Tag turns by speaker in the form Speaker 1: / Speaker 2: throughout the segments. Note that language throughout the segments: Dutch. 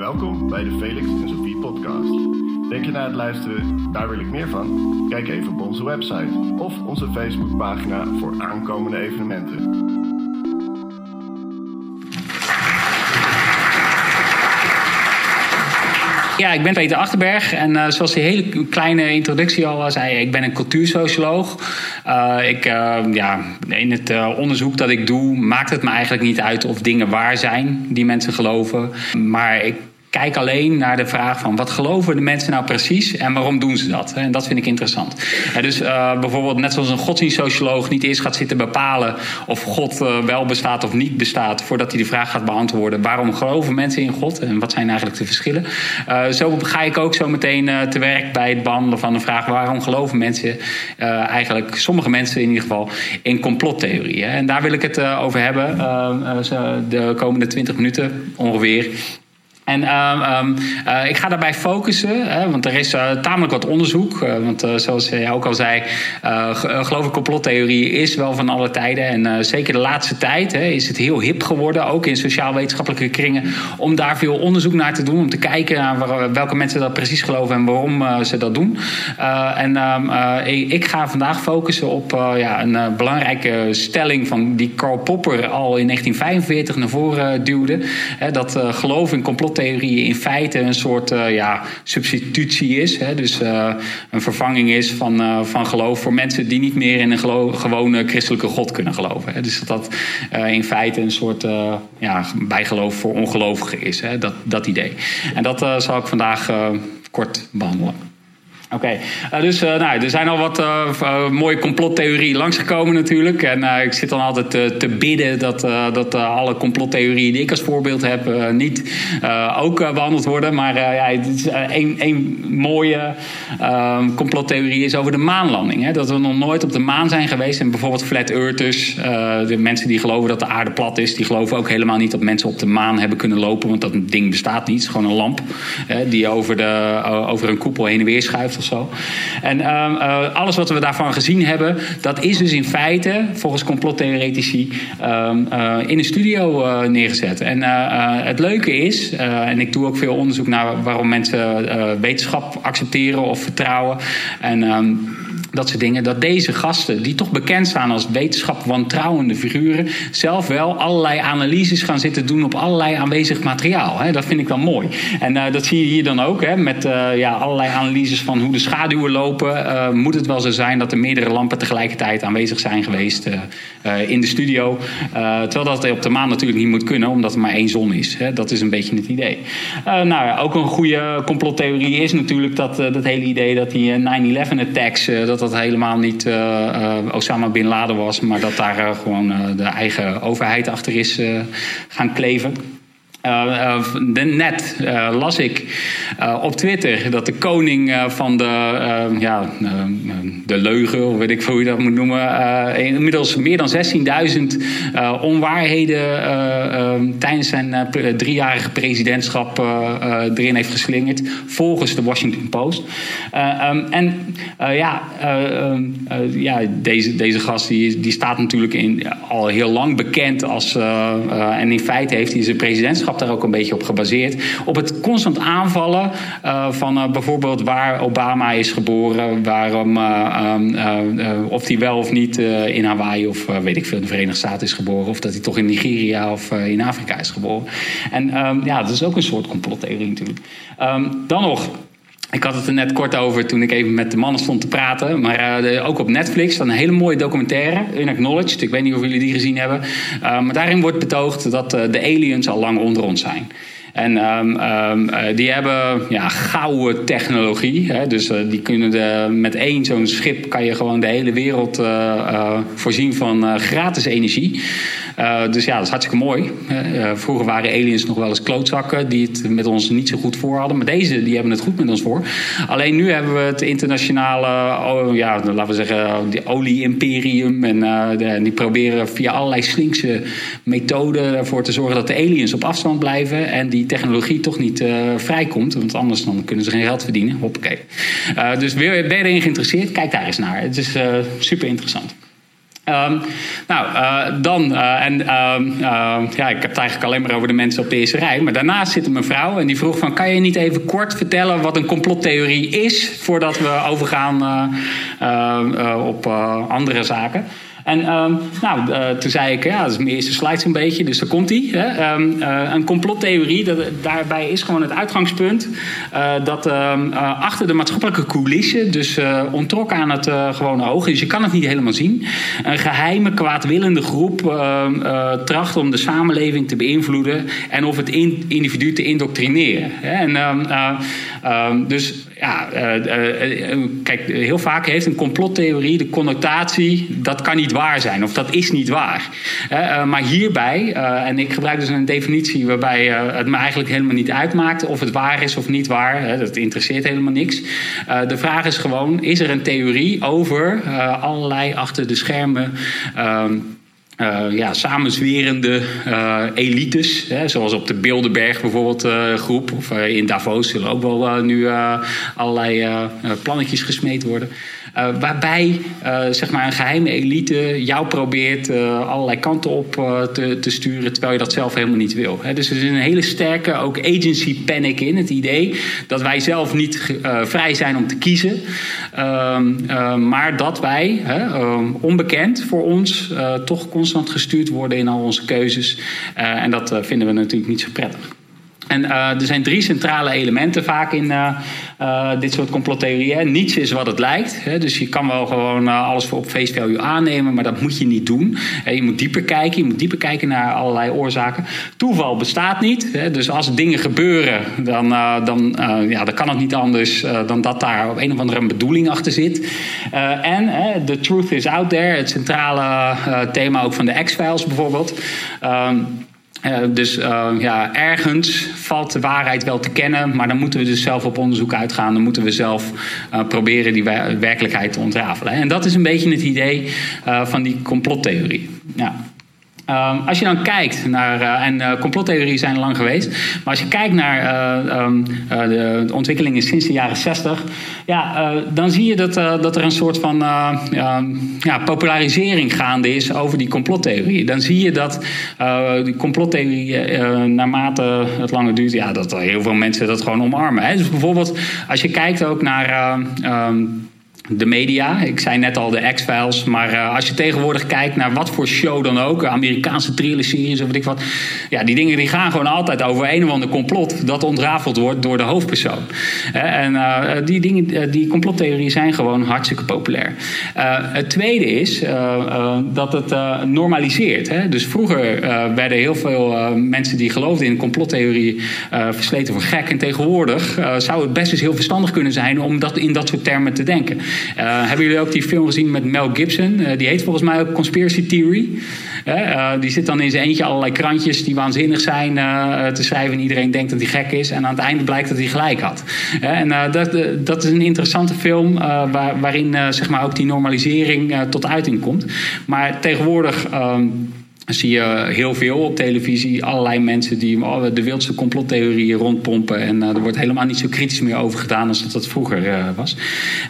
Speaker 1: Welkom bij de Felix en Sophie podcast. Denk je na het luisteren, daar wil ik meer van? Kijk even op onze website of onze Facebookpagina voor aankomende evenementen.
Speaker 2: Ja, ik ben Peter Achterberg en uh, zoals die hele kleine introductie al zei, ik ben een cultuursocioloog. Uh, ik, uh, ja, in het onderzoek dat ik doe, maakt het me eigenlijk niet uit of dingen waar zijn die mensen geloven. Maar ik kijk alleen naar de vraag van wat geloven de mensen nou precies en waarom doen ze dat? En dat vind ik interessant. dus uh, bijvoorbeeld net zoals een godsdienstsocioloog niet eerst gaat zitten bepalen of God uh, wel bestaat of niet bestaat voordat hij de vraag gaat beantwoorden waarom geloven mensen in God en wat zijn eigenlijk de verschillen. Uh, zo ga ik ook zo meteen te werk bij het behandelen van de vraag waarom geloven mensen eigenlijk, sommige mensen in ieder geval, in complottheorieën. En daar wil ik het over hebben de komende 20 minuten ongeveer. En um, uh, ik ga daarbij focussen, hè, want er is uh, tamelijk wat onderzoek. Uh, want zoals jij ook al zei, geloof ik, complottheorie is wel van alle tijden. En zeker de laatste tijd hè, is het heel hip geworden, ook in sociaal-wetenschappelijke kringen, om daar veel onderzoek naar te doen. Om te kijken naar welke mensen dat precies geloven en waarom ze dat doen. en um, ik ga vandaag focussen op ja, een belangrijke stelling van die Karl Popper al in 1945 naar voren duwde. Hè, dat geloof in complottheorie complottheorie in feite een soort uh, ja, substitutie is. Hè? Dus uh, een vervanging is van, uh, van geloof voor mensen die niet meer in een gewone christelijke God kunnen geloven. Hè? Dus dat dat in feite een soort ja, bijgeloof voor ongelovigen is. Hè? Dat, dat idee. En dat zal ik vandaag kort behandelen. Oké, uh, dus uh, nou, er zijn al wat uh, mooie complottheorieën langsgekomen natuurlijk. En ik zit dan altijd te bidden dat, dat alle complottheorieën die ik als voorbeeld heb niet ook behandeld worden. Maar ja, één mooie ehm, complottheorie is over de maanlanding. Hè? Dat we nog nooit op de maan zijn geweest. En bijvoorbeeld flat earthers, de mensen die geloven dat de aarde plat is, die geloven ook helemaal niet dat mensen op de maan hebben kunnen lopen. Want dat ding bestaat niet. Het is gewoon een lamp die over, de, over een koepel heen en weer schuift of. En ehm, eh, alles wat we daarvan gezien hebben, dat is dus in feite, volgens complottheoretici, um, in een studio uh, neergezet. En het leuke is, en ik doe ook veel onderzoek naar waarom mensen wetenschap accepteren of vertrouwen. En ehm, dat soort dingen. Dat deze gasten, die toch bekend staan als wetenschap wantrouwende figuren, zelf wel allerlei analyses gaan zitten doen op allerlei aanwezig materiaal. Dat vind ik dan mooi. En uh, dat zie je hier dan ook, hè, met uh, ja, allerlei analyses van hoe de schaduwen lopen. Uh, moet het wel zo zijn dat er meerdere lampen tegelijkertijd aanwezig zijn geweest in de studio? terwijl dat op de maan natuurlijk niet moet kunnen, omdat er maar één zon is. Dat is een beetje het idee. nou ja, ook een goede complottheorie is natuurlijk dat, dat hele idee dat die 9-11 attacks. dat dat helemaal niet uh, Osama Bin Laden was, maar dat daar uh, gewoon de eigen overheid achter is gaan kleven. Uh, net uh, las ik op Twitter dat de koning van de, ja, de leugen, of weet ik hoe je dat moet noemen, inmiddels meer dan 16.000 onwaarheden ehm, tijdens zijn driejarige presidentschap erin heeft geslingerd, volgens de Washington Post. Um, en ja, ehm, ja deze, deze gast die, die staat natuurlijk in, al heel lang bekend als, en in feite heeft hij zijn presidentschap daar ook een beetje op gebaseerd. Op het constant aanvallen uh, van uh, bijvoorbeeld waar Obama is geboren, waarom, uh, of hij wel of niet in Hawaii of weet ik veel in de Verenigde Staten is geboren, of dat hij toch in Nigeria of in Afrika is geboren. En um, ja, dat is ook een soort complottheorie natuurlijk. Um, dan nog. Ik had het er net kort over toen ik even met de mannen stond te praten. Maar uh, ook op Netflix een hele mooie documentaire, Unacknowledged. Ik weet niet of jullie die gezien hebben. Uh, maar daarin wordt betoogd dat uh, de aliens al lang onder ons zijn. En um, um, die hebben ja, gouden technologie. Hè? Dus die kunnen de, met één zo'n schip kan je gewoon de hele wereld voorzien van gratis energie. Dus ja, dat is hartstikke mooi. vroeger waren aliens nog wel eens klootzakken die het met ons niet zo goed voor hadden. Maar deze die hebben het goed met ons voor. Alleen nu hebben we het internationale, oh, ja, laten we zeggen, die olie-imperium. En die proberen via allerlei slinkse methoden ervoor te zorgen dat de aliens op afstand blijven. En die technologie toch niet vrijkomt. Want anders dan kunnen ze geen geld verdienen. Hoppakee. Dus ben je erin geïnteresseerd? Kijk daar eens naar. Het is super interessant. Ehm, nou, uh, dan, uh, en uh, ja, ik heb het eigenlijk alleen maar over de mensen op de eerste rij. Maar daarnaast zit een mevrouw en die vroeg van... kan je niet even kort vertellen wat een complottheorie is... voordat we overgaan op andere zaken? En um, nou, uh, toen zei ik, ja, dat is mijn eerste slide zo'n beetje, dus daar komt hij. Um, uh, een complottheorie, dat, daarbij is gewoon het uitgangspunt uh, dat um, achter de maatschappelijke coulissen, dus ontrokken aan het gewone oog, dus je kan het niet helemaal zien, een geheime kwaadwillende groep tracht om de samenleving te beïnvloeden en of het in, individu te indoctrineren. En, dus ja, kijk, heel vaak heeft een complottheorie de connotatie dat kan niet waar zijn of dat is niet waar. Maar hierbij, en ik gebruik dus een definitie waarbij het me eigenlijk helemaal niet uitmaakt of het waar is of niet waar. dat interesseert helemaal niks. de vraag is gewoon: is er een theorie over allerlei achter de schermen? Ehm, ja, samenzwerende uh, elites, hè, zoals op de Bilderberg bijvoorbeeld uh, groep, of in Davos zullen ook wel nu allerlei plannetjes gesmeed worden. Uh, waarbij uh, zeg maar een geheime elite jou probeert uh, allerlei kanten op te, te, sturen, terwijl je dat zelf helemaal niet wil. Dus er is een hele sterke ook agency panic in. Het idee dat wij zelf niet vrij zijn om te kiezen, ehm, maar dat wij, onbekend voor ons, toch constant gestuurd worden in al onze keuzes. en dat vinden we natuurlijk niet zo prettig. En uh, er zijn drie centrale elementen vaak in uh, uh, dit soort complottheorieën. Niets is wat het lijkt. Hè? Dus je kan wel gewoon alles voor op face value aannemen, maar dat moet je niet doen. je moet dieper kijken, je moet dieper kijken naar allerlei oorzaken. Toeval bestaat niet. Hè? Dus als dingen gebeuren, dan, dan, ja, dan kan het niet anders dan dat daar op een of andere bedoeling achter zit. en the truth is out there, het centrale thema ook van de X-Files bijvoorbeeld. Ehm, uh, dus uh, ja, ergens valt de waarheid wel te kennen, maar dan moeten we dus zelf op onderzoek uitgaan. Dan moeten we zelf uh, proberen die werkelijkheid te ontrafelen. En dat is een beetje het idee van die complottheorie. Ja. Um, als je dan kijkt naar, uh, en uh, complottheorieën zijn lang geweest, maar als je kijkt naar uh, um, de ontwikkelingen sinds de jaren 60, ja, dan zie je dat, dat er een soort van ja, popularisering gaande is over die complottheorie. Dan zie je dat die complottheorie, naarmate het langer duurt, ja, dat heel veel mensen dat gewoon omarmen. Hè? Dus bijvoorbeeld, als je kijkt ook naar. De media. Ik zei net al de X-Files. Maar uh, als je tegenwoordig kijkt naar wat voor show dan ook. Amerikaanse thriller-series of weet ik wat. Ja, die dingen die gaan gewoon altijd over een of ander complot. Dat ontrafeld wordt door de hoofdpersoon. en uh, die, dingen, die complottheorieën zijn gewoon hartstikke populair. het tweede is dat het normaliseert. Hè? Dus vroeger werden heel veel mensen die geloofden in complottheorie versleten voor gek. En tegenwoordig zou het best eens heel verstandig kunnen zijn om dat in dat soort termen te denken. Uh, hebben jullie ook die film gezien met Mel Gibson? Uh, die heet volgens mij ook Conspiracy Theory. Uh, die zit dan in zijn eentje allerlei krantjes die waanzinnig zijn te schrijven. En iedereen denkt dat hij gek is. En aan het einde blijkt dat hij gelijk had. en dat, dat is een interessante film waar, waarin zeg maar ook die normalisering tot uiting komt. Maar tegenwoordig. Ehm, zie je heel veel op televisie. Allerlei mensen die oh, de wildste complottheorieën rondpompen. En uh, er wordt helemaal niet zo kritisch meer over gedaan als dat dat vroeger uh, was.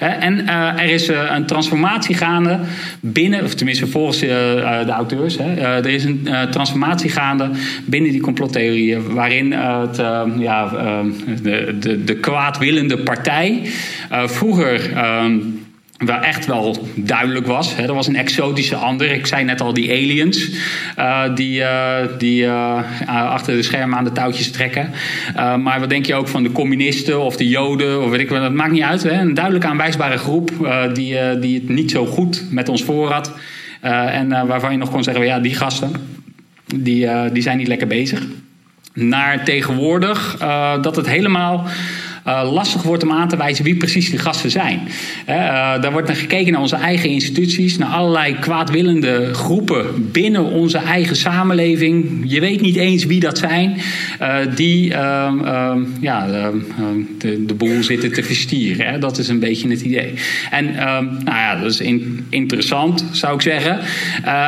Speaker 2: Uh, en er is een transformatie gaande binnen, of tenminste volgens de auteurs. er is een transformatie gaande binnen die complottheorieën. Waarin het, ja, de, de, de kwaadwillende partij vroeger ehm, Waar echt wel duidelijk was. Hè. Er was een exotische ander. Ik zei net al die aliens. Uh, die, uh, die uh, achter de schermen aan de touwtjes trekken. maar wat denk je ook van de communisten of de joden? Of weet ik wat. Dat maakt niet uit. Een duidelijk aanwijsbare groep. die, die het niet zo goed met ons voor had. en waarvan je nog kon zeggen. Ja, die gasten. Die, die zijn niet lekker bezig. Naar tegenwoordig. dat het helemaal uh, lastig wordt om aan te wijzen wie precies die gasten zijn. Uh, daar wordt naar gekeken naar onze eigen instituties, naar allerlei kwaadwillende groepen binnen onze eigen samenleving. Je weet niet eens wie dat zijn, uh, die ehm, ehm, ja, ehm, de, de, boel zitten te verstieren. Hè? Dat is een beetje het idee. En nou ja, dat is in, interessant, zou ik zeggen.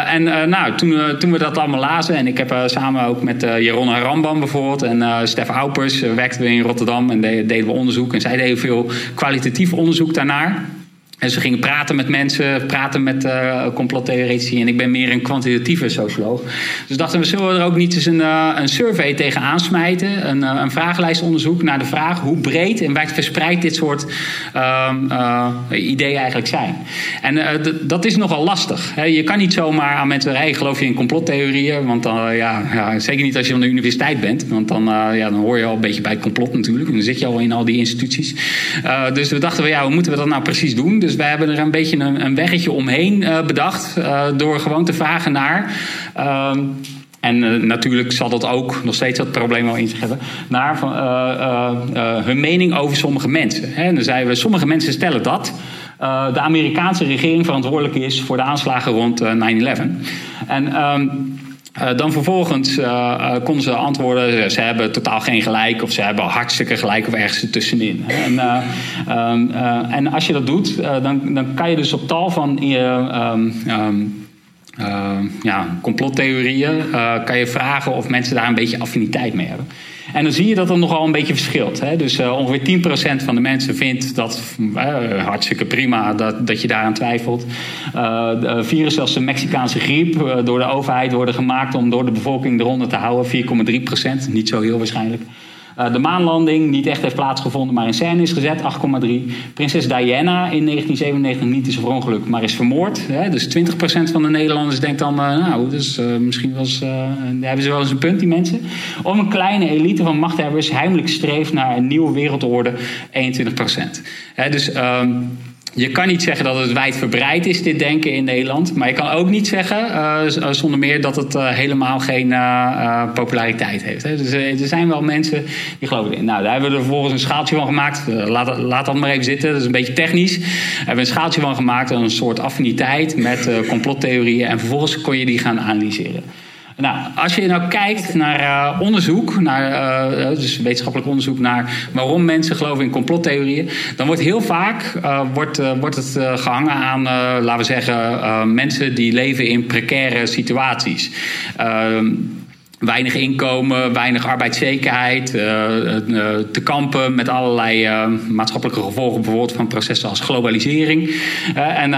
Speaker 2: en nou, toen, toen we dat allemaal lazen, en ik heb samen ook met Jeroen Rambam bijvoorbeeld en Stef Aupers werkten we in Rotterdam en deden we onderzoek en zij deden veel kwalitatief onderzoek daarnaar. En ze gingen praten met mensen, praten met uh. En ik ben meer een kwantitatieve socioloog. Dus dachten we, zullen we er ook niet eens een, uh, een survey tegen aansmijten? Een, uh, een vragenlijstonderzoek naar de vraag hoe breed en wijd verspreid dit soort uh, ideeën eigenlijk zijn. En dat is nogal lastig. Hè? Je kan niet zomaar aan mensen rijden, geloof je in complottheorieën? Want dan, ja, ja, zeker niet als je van de universiteit bent. Want dan, ja, dan hoor je al een beetje bij het complot natuurlijk. En dan zit je al in al die instituties. dus we dachten, ja, hoe moeten we dat nou precies doen? Dus wij hebben er een beetje een, een weggetje omheen bedacht. door gewoon te vragen naar. Ehm, en uh, natuurlijk zal dat ook nog steeds dat probleem wel in zich hebben. Naar van, hun mening over sommige mensen. Hè. En dan zeiden we, sommige mensen stellen dat. de Amerikaanse regering verantwoordelijk is voor de aanslagen rond 9-11. En um, uh, dan vervolgens uh, konden ze antwoorden, ze hebben totaal geen gelijk of ze hebben hartstikke gelijk of ergens ertussenin. En, um, en als je dat doet, dan, dan kan je dus op tal van um, uh, ja, complottheorieën kan je vragen of mensen daar een beetje affiniteit mee hebben. En dan zie je dat dat nogal een beetje verschilt. Hè? Dus uh, ongeveer 10% van de mensen vindt dat hartstikke prima dat, dat je daaraan twijfelt. virussen zoals de Mexicaanse griep door de overheid worden gemaakt om door de bevolking eronder te houden. 4,3%, niet zo heel waarschijnlijk. Uh, de maanlanding niet echt heeft plaatsgevonden, maar in scène is gezet, 8,3. Prinses Diana in 1997 niet is verongelukt, maar is vermoord. Hè? Dus 20% van de Nederlanders denkt dan, uh, nou, dus, uh, misschien was, hebben ze wel eens een punt, die mensen. Om een kleine elite van machthebbers heimelijk streeft naar een nieuwe wereldorde, 21%. Hè? Dus... Um, je kan niet zeggen dat het wijdverbreid is, dit denken in Nederland. Maar je kan ook niet zeggen, uh, zonder meer, dat het uh, helemaal geen uh, populariteit heeft. Hè. Dus er zijn wel mensen die geloven in. Nou, daar hebben we er vervolgens een schaaltje van gemaakt. laat, laat, dat maar even zitten, dat is een beetje technisch. Daar hebben we een schaaltje van gemaakt, een soort affiniteit met complottheorieën. En vervolgens kon je die gaan analyseren. Nou, als je nou kijkt naar uh, onderzoek, naar, uh, dus wetenschappelijk onderzoek naar waarom mensen geloven in complottheorieën, dan wordt heel vaak wordt, wordt het gehangen aan, laten we zeggen, mensen die leven in precaire situaties. Ehm, weinig inkomen, weinig arbeidszekerheid, uh, uh, te kampen met allerlei maatschappelijke gevolgen, bijvoorbeeld van processen als globalisering. en,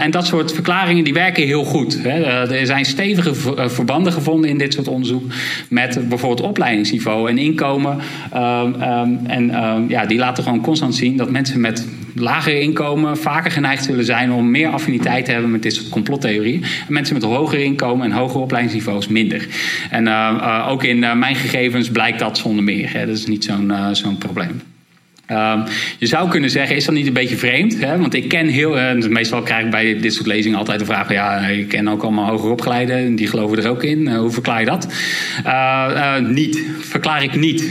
Speaker 2: en dat soort verklaringen die werken heel goed. Hè. er zijn stevige verbanden gevonden in dit soort onderzoek met bijvoorbeeld opleidingsniveau en inkomen. Um, en ja, die laten gewoon constant zien dat mensen met lager inkomen vaker geneigd zullen zijn om meer affiniteit te hebben met dit soort complottheorieën. En mensen met hoger inkomen en hogere opleidingsniveaus minder. En uh, ook in uh, mijn gegevens blijkt dat zonder meer. Hè. Dat is niet zo'n zo'n probleem. Um, je zou kunnen zeggen, is dat niet een beetje vreemd? Hè? Want ik ken heel, uh, meestal krijg ik bij dit soort lezingen altijd de vraag: ja, ik ken ook allemaal hoger opgeleiden, die geloven er ook in. Uh, hoe verklaar je dat? Uh, niet, verklaar ik niet.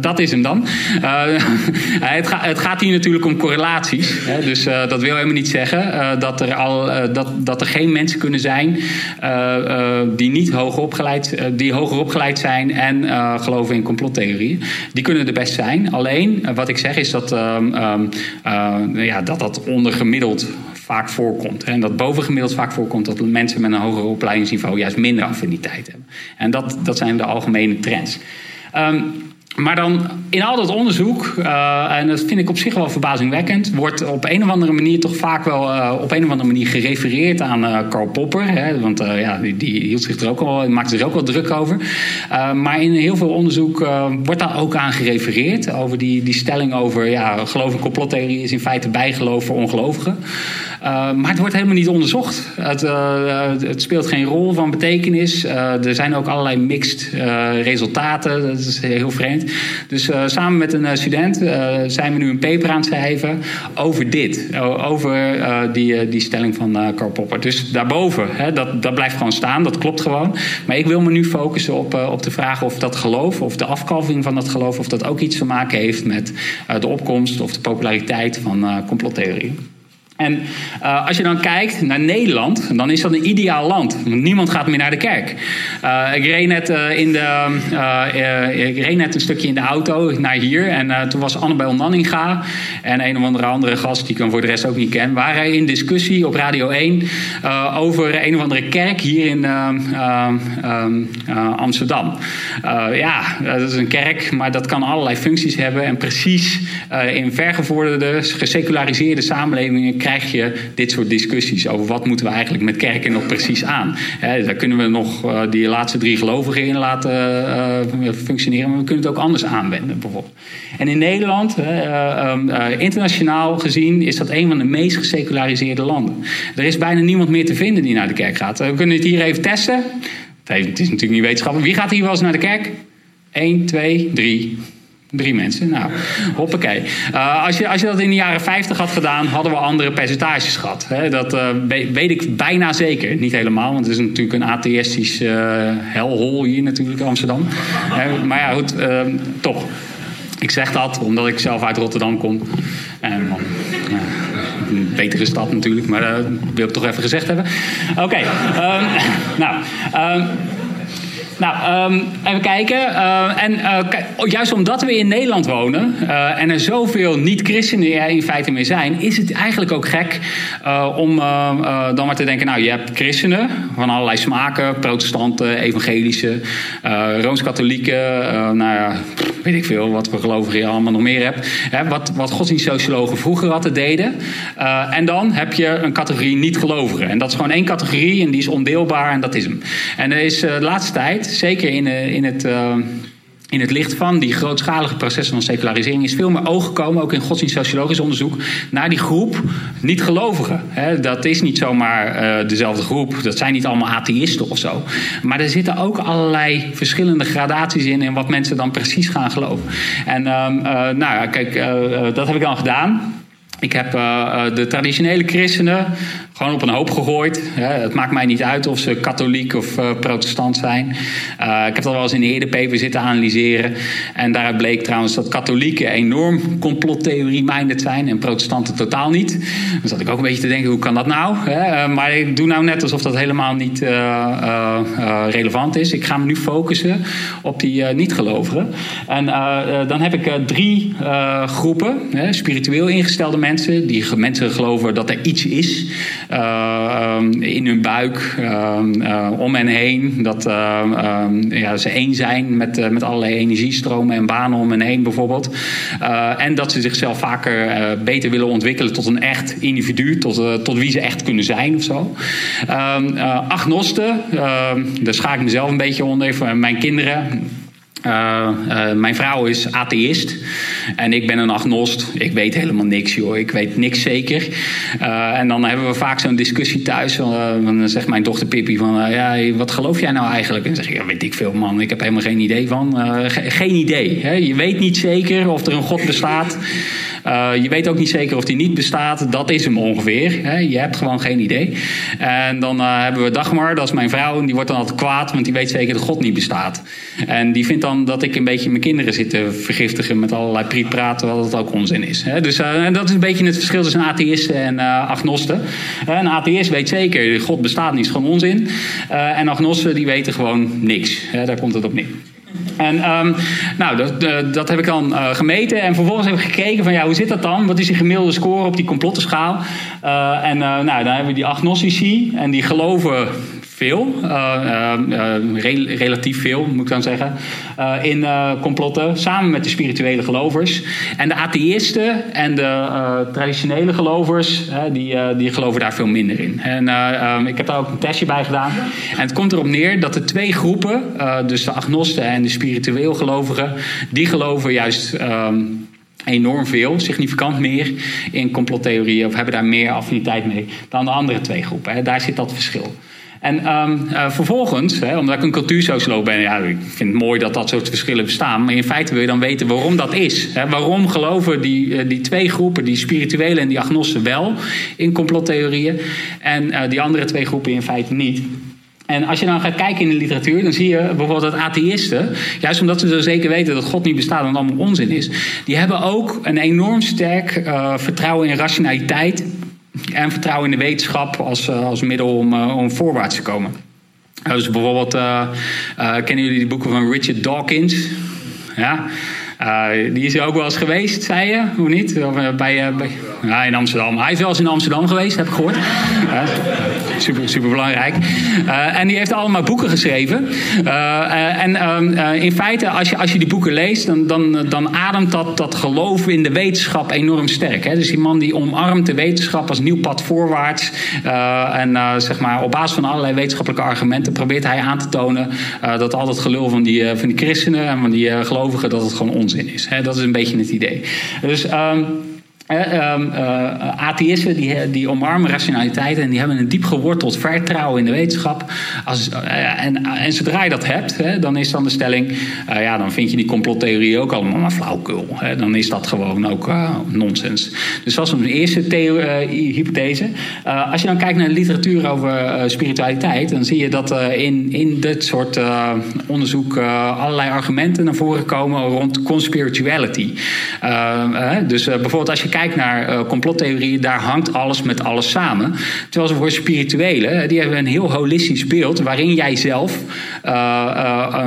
Speaker 2: dat is hem dan. het, het, gaat hier natuurlijk om correlaties. Hè? Dus dat wil helemaal niet zeggen dat, er al, dat, dat er geen mensen kunnen zijn die niet hoger opgeleid, die hoger opgeleid zijn en geloven in complottheorieën. Die kunnen er best zijn. Alleen, wat ik zeg is dat um, um, uh, ja, dat, dat ondergemiddeld vaak voorkomt. En dat bovengemiddeld vaak voorkomt dat mensen met een hoger opleidingsniveau juist minder affiniteit hebben. En dat, dat zijn de algemene trends. Um, maar dan in al dat onderzoek, uh, en dat vind ik op zich wel verbazingwekkend, wordt op een of andere manier toch vaak wel uh, op een of andere manier gerefereerd aan uh, Karl Popper. Hè, want ja, die, die, hield zich er ook al, maakte zich ook wel druk over. maar in heel veel onderzoek wordt daar ook aan gerefereerd. Over die, die stelling over ja, geloof in complottheorie is in feite bijgeloof voor ongelovigen. maar het wordt helemaal niet onderzocht. Het, het speelt geen rol van betekenis. er zijn ook allerlei mixed resultaten. Dat is heel vreemd. Dus uh, samen met een eh, student uh, zijn we nu een paper aan het schrijven over dit. Over die, die stelling van Karl Popper. Dus daarboven, hè, dat, dat blijft gewoon staan, dat klopt gewoon. Maar ik wil me nu focussen op, op de vraag of dat geloof, of de afkalving van dat geloof, of dat ook iets te maken heeft met de opkomst of de populariteit van complottheorieën. En uh, als je dan kijkt naar Nederland, dan is dat een ideaal land. Want niemand gaat meer naar de kerk. Uh, ik, reed net, uh, in de, ik reed net een stukje in de auto naar hier. En toen was Annabel Nanninga en een of andere andere gast, die ik voor de rest ook niet ken, waren in discussie op Radio 1 over een of andere kerk hier in Amsterdam. ja, dat is een kerk, maar dat kan allerlei functies hebben. En precies in vergevorderde, geseculariseerde samenlevingen krijg je dit soort discussies over wat moeten we eigenlijk met kerken nog precies aan. daar kunnen we nog uh, die laatste drie gelovigen in laten uh, functioneren, maar we kunnen het ook anders aanwenden bijvoorbeeld. En in Nederland, ehm, internationaal gezien, is dat een van de meest geseculariseerde landen. Er is bijna niemand meer te vinden die naar de kerk gaat. We kunnen het hier even testen. Het is natuurlijk niet wetenschappelijk. Wie gaat hier wel eens naar de kerk? 1, 2, 3. Drie mensen, nou, hoppakee. Uh, als, je, als je dat in de jaren 50 had gedaan, hadden we andere percentages gehad. Dat uh, weet ik bijna zeker. Niet helemaal, want het is natuurlijk een atheïstisch uh, helhol hier natuurlijk, Amsterdam. maar ja, goed, ehm, toch. Ik zeg dat omdat ik zelf uit Rotterdam kom. En een betere stad natuurlijk, maar dat wil ik toch even gezegd hebben. Oké, um, nou... Um, nou, um, even kijken. Uh, en uh, juist omdat we in Nederland wonen uh, en er zoveel niet-christenen in feite meer zijn, is het eigenlijk ook gek om dan maar te denken: nou, je hebt christenen van allerlei smaken, protestanten, evangelische, rooms-katholieken, nou ja, weet ik veel wat voor gelovigen allemaal nog meer hebt. Hè, wat, wat godsdienstsociologen vroeger altijd deden. en dan heb je een categorie niet-gelovigen. En dat is gewoon één categorie en die is ondeelbaar en dat is hem. En er is de laatste tijd zeker in, eh, in het eh, in het licht van die grootschalige processen van secularisering is veel meer oog gekomen, ook in godsdienstsociologisch onderzoek, naar die groep niet-gelovigen. Dat is niet zomaar uh, dezelfde groep, dat zijn niet allemaal atheïsten of zo. Maar er zitten ook allerlei verschillende gradaties in en wat mensen dan precies gaan geloven. En uh, uh, nou ja, kijk, dat heb ik dan gedaan. Ik heb de traditionele christenen gewoon op een hoop gegooid. Het maakt mij niet uit of ze katholiek of uh, protestant zijn. Uh, ik heb dat wel eens in de eerder paper zitten analyseren. En daaruit bleek trouwens dat katholieken enorm complottheorie-minded zijn en protestanten totaal niet. Dan zat ik ook een beetje te denken, hoe kan dat nou? Uh, maar ik doe nou net alsof dat helemaal niet relevant is. Ik ga me nu focussen op die niet-gelovigen. En dan heb ik drie groepen. spiritueel ingestelde mensen. Die mensen geloven dat er iets is. Uh, in hun buik, uh, om hen heen. Dat ja, ze één zijn met, met allerlei energiestromen en banen om hen heen bijvoorbeeld. en dat ze zichzelf vaker beter willen ontwikkelen tot een echt individu, tot, tot wie ze echt kunnen zijn of zo. agnosten, daar schaak ik mezelf een beetje onder. Voor mijn kinderen uh, uh, mijn vrouw is atheïst en ik ben een agnost. Ik weet helemaal niks, joh. Ik weet niks zeker. Uh, en dan hebben we vaak zo'n discussie thuis. dan zegt mijn dochter Pippi van, ja, wat geloof jij nou eigenlijk? En dan zeg ik, ja, weet ik veel, man. Ik heb helemaal geen idee van. Ge geen idee. Hè? Je weet niet zeker of er een God bestaat. Uh, je weet ook niet zeker of die niet bestaat. Dat is hem ongeveer. Hè? Je hebt gewoon geen idee. En dan uh, hebben we Dagmar, dat is mijn vrouw. En die wordt dan altijd kwaad, want die weet zeker dat God niet bestaat. En die vindt dan dat ik een beetje mijn kinderen zit te vergiftigen met allerlei prietpraten, wat het ook onzin is. Hè? Dus uh, dat is een beetje het verschil tussen atheïsten en agnosten. een atheïst weet zeker, God bestaat niet, is gewoon onzin. en agnosten die weten gewoon niks. Hè? Daar komt het op neer. En um, nou, dat, uh, dat heb ik dan uh, gemeten. En vervolgens heb ik gekeken van ja, hoe zit dat dan? Wat is die gemiddelde score op die complottenschaal? Uh, en nou, dan hebben we die agnostici. En die geloven veel, uh, uh, relatief veel moet ik dan zeggen, in complotten, samen met de spirituele gelovers. En de atheïsten en de traditionele gelovers, die, die geloven daar veel minder in. En um, ik heb daar ook een testje bij gedaan. En het komt erop neer dat de twee groepen, dus de agnosten en de spiritueel gelovigen, die geloven juist. Um, enorm veel, significant meer in complottheorieën of hebben daar meer affiniteit mee dan de andere twee groepen. Daar zit dat verschil. En um, uh, vervolgens, hè, omdat ik een cultuursocioloog ben, ja, ik vind het mooi dat dat soort verschillen bestaan. Maar in feite wil je dan weten waarom dat is. Hè. Waarom geloven die, uh, die twee groepen, die spirituele en die agnosten, wel in complottheorieën en uh, die andere twee groepen in feite niet? En als je dan gaat kijken in de literatuur, dan zie je bijvoorbeeld dat atheïsten, juist omdat ze zo zeker weten dat God niet bestaat en allemaal onzin is, die hebben ook een enorm sterk vertrouwen in rationaliteit en vertrouwen in de wetenschap als, eh, als middel om, uh, om voorwaarts te komen. Dus bijvoorbeeld, kennen jullie die boeken van Richard Dawkins? Ja. die is er ook wel eens geweest, zei je? Hoe niet? Bij, bij, in Amsterdam. Hij is wel eens in Amsterdam geweest, heb ik gehoord. Super, super belangrijk. en die heeft allemaal boeken geschreven. en ehm, in feite, als je, als je die boeken leest, dan, dan, dan ademt dat, dat geloof in de wetenschap enorm sterk. Hè? Dus die man die omarmt de wetenschap als nieuw pad voorwaarts. en zeg maar, op basis van allerlei wetenschappelijke argumenten probeert hij aan te tonen dat al dat gelul van die, van die christenen en van die gelovigen, dat het gewoon onzin is. Hè? Dat is een beetje het idee. Dus. Um, uh, atheïsten die, die omarmen rationaliteit en die hebben een diep geworteld vertrouwen in de wetenschap. Als, uh, en, zodra je dat hebt, hè, dan is dan de stelling, ja, dan vind je die complottheorie ook allemaal maar flauwkul. Hè. Dan is dat gewoon ook nonsens. Dus dat is een eerste hypothese. als je dan kijkt naar de literatuur over spiritualiteit, dan zie je dat in, in dit soort onderzoek allerlei argumenten naar voren komen rond conspirituality. dus bijvoorbeeld als je kijkt naar uh, complottheorieën, daar hangt alles met alles samen. Terwijl ze voor spirituelen, die hebben een heel holistisch beeld waarin jij zelf uh,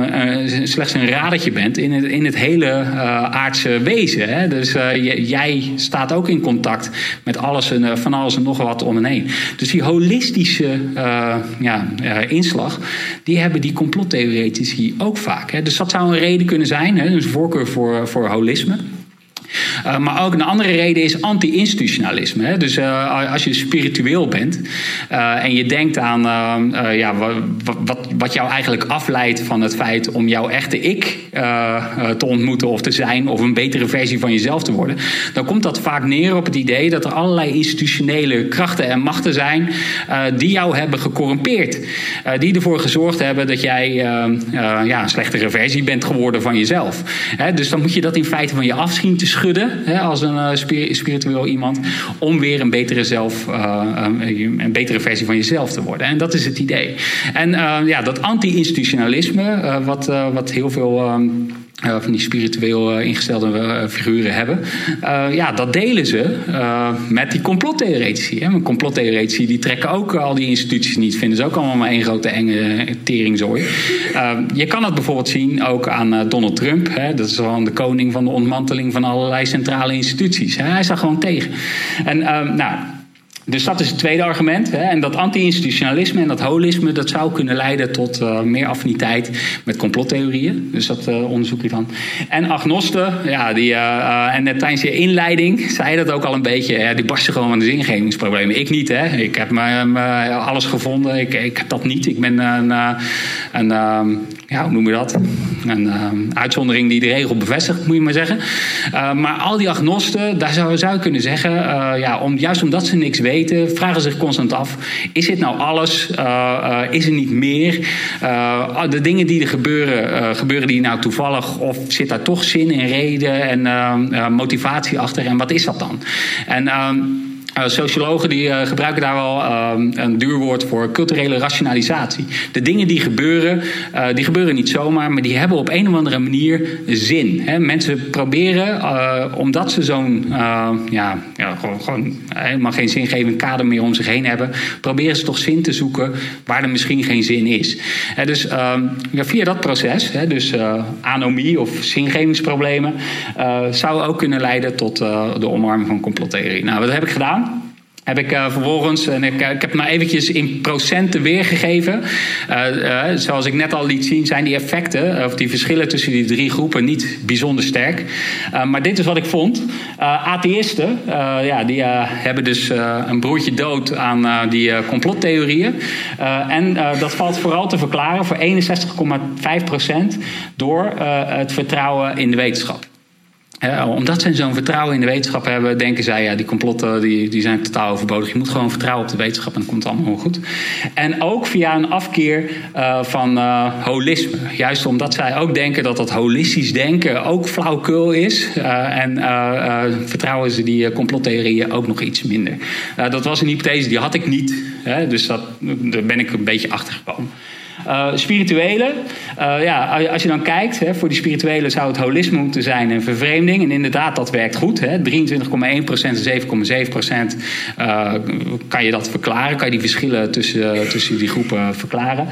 Speaker 2: slechts een radertje bent in het, in het hele aardse wezen. Hè? Dus jij staat ook in contact met alles en, van alles en nog wat om en heen. Dus die holistische ja, inslag, die hebben die complottheoretici ook vaak. Hè? Dus dat zou een reden kunnen zijn, hè? een voorkeur voor, voor holisme. Uh, maar ook een andere reden is anti-institutionalisme. Dus uh, als je spiritueel bent uh, en je denkt aan ja, wat, wat jou eigenlijk afleidt van het feit om jouw echte ik te ontmoeten of te zijn of een betere versie van jezelf te worden, dan komt dat vaak neer op het idee dat er allerlei institutionele krachten en machten zijn die jou hebben gecorrumpeerd. die ervoor gezorgd hebben dat jij ja, een slechtere versie bent geworden van jezelf. dus dan moet je dat in feite van je afschieten te schudden hè, als een uh, spiritueel iemand, om weer een betere, zelf, uh, een betere versie van jezelf te worden. En dat is het idee. En ja, dat anti-institutionalisme, wat, wat heel veel. Um, uh, van die spiritueel uh, ingestelde uh, figuren hebben. ja, dat delen ze met die complottheoretici. Hè. Complottheoretici die trekken ook al die instituties niet. Vinden ze ook allemaal maar één grote enge teringzooi. je kan het bijvoorbeeld zien ook aan Donald Trump. Hè. Dat is gewoon de koning van de ontmanteling van allerlei centrale instituties. Hij staat gewoon tegen. En nou dus dat is het tweede argument. Hè. En dat anti-institutionalisme en dat holisme, dat zou kunnen leiden tot uh, meer affiniteit met complottheorieën. Dus dat uh, onderzoek dan. En agnosten, ja, die, uh, en net tijdens je inleiding zei je dat ook al een beetje. Ja, die barsten gewoon van de zingevingsproblemen. Ik niet, hè. Ik heb alles gevonden. Ik, ik heb dat niet. Ik ben een, een ehm, ja, hoe noem je dat? Een uitzondering die de regel bevestigt, moet je maar zeggen. maar al die agnosten, daar zou, zou je kunnen zeggen, ja, om, juist omdat ze niks weten vragen zich constant af: is dit nou alles? Uh, is er niet meer? De dingen die er gebeuren, gebeuren die nou toevallig? Of zit daar toch zin en reden en motivatie achter? En wat is dat dan? En. Ehm, uh, sociologen die, uh, gebruiken daar wel uh, een duur woord voor culturele rationalisatie. De dingen die gebeuren, uh, die gebeuren niet zomaar, maar die hebben op een of andere manier zin. Mensen proberen, omdat ze zo'n ja, ja, gewoon, gewoon, helemaal geen zingevend kader meer om zich heen hebben, proberen ze toch zin te zoeken waar er misschien geen zin is. dus ehm, via dat proces, dus anomie of zingevingsproblemen, zou ook kunnen leiden tot de omarming van complottheorie. Nou, wat heb ik gedaan? Heb ik uh, vervolgens, en ik, ik heb maar eventjes in procenten weergegeven. Uh, zoals ik net al liet zien, zijn die effecten, of die verschillen tussen die drie groepen niet bijzonder sterk. maar dit is wat ik vond. atheïsten, ja, die hebben dus een broertje dood aan die complottheorieën. en dat valt vooral te verklaren voor 61,5% door het vertrouwen in de wetenschap omdat ze zo'n vertrouwen in de wetenschap hebben, denken zij, ja, die complotten die, die zijn totaal overbodig. Je moet gewoon vertrouwen op de wetenschap en dan komt het allemaal goed. En ook via een afkeer uh, van uh, holisme. Juist omdat zij ook denken dat dat holistisch denken ook flauwkul is. En vertrouwen ze die complottheorieën ook nog iets minder. dat was een hypothese, die had ik niet. Hè, dus dat, daar ben ik een beetje achter gekomen. Uh, spirituele, uh, ja, als je dan kijkt, hè, voor die spirituele zou het holisme moeten zijn en vervreemding. En inderdaad, dat werkt goed. 23,1% en 7,7% uh, kan je dat verklaren. Kan je die verschillen tussen, tussen die groepen verklaren.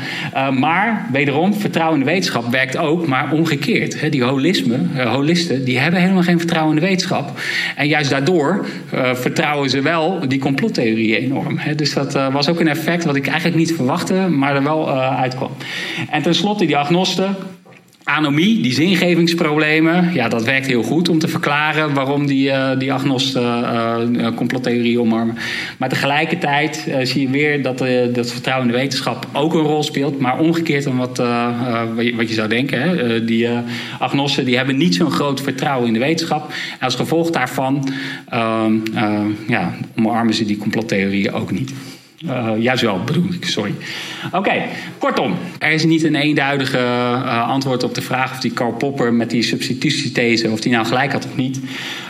Speaker 2: maar wederom, vertrouwen in de wetenschap werkt ook, maar omgekeerd. Hè. Die holisme, holisten, die hebben helemaal geen vertrouwen in de wetenschap. En juist daardoor vertrouwen ze wel die complottheorieën enorm. Hè. Dus dat was ook een effect wat ik eigenlijk niet verwachtte, maar er wel En tenslotte die agnosten. Anomie, die zingevingsproblemen, ja, dat werkt heel goed om te verklaren waarom die, uh, die agnosten uh, complottheorie omarmen. Maar tegelijkertijd uh, zie je weer dat dat vertrouwen in de wetenschap ook een rol speelt, maar omgekeerd dan wat, wat je zou denken. Hè. die agnosten die hebben niet zo'n groot vertrouwen in de wetenschap. En als gevolg daarvan ja, omarmen ze die complottheorieën ook niet. Uh, juist wel, bedoel ik, sorry. Oké, kortom. Er is niet een eenduidige uh, antwoord op de vraag of die Karl Popper met die substitutiethese, of die nou gelijk had of niet.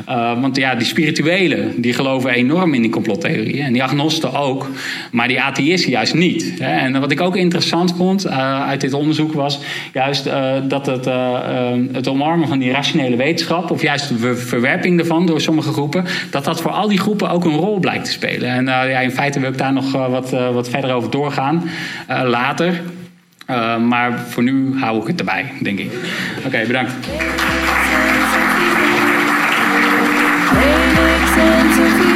Speaker 2: Uh, want ja, die spirituelen, die geloven enorm in die complottheorieën. En die agnosten ook, maar die atheïsten juist niet. Hè. En wat ik ook interessant vond uit dit onderzoek was juist dat het, het omarmen van die rationele wetenschap, of juist de verwerping ervan door sommige groepen, dat dat voor al die groepen ook een rol blijkt te spelen. En ja, in feite wil ik daar nog wat, uh, wat verder over doorgaan uh, later. Uh, maar voor nu hou ik het erbij, denk ik. Oké, bedankt. Felix en Sophie.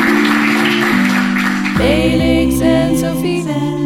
Speaker 2: Felix en Sophie.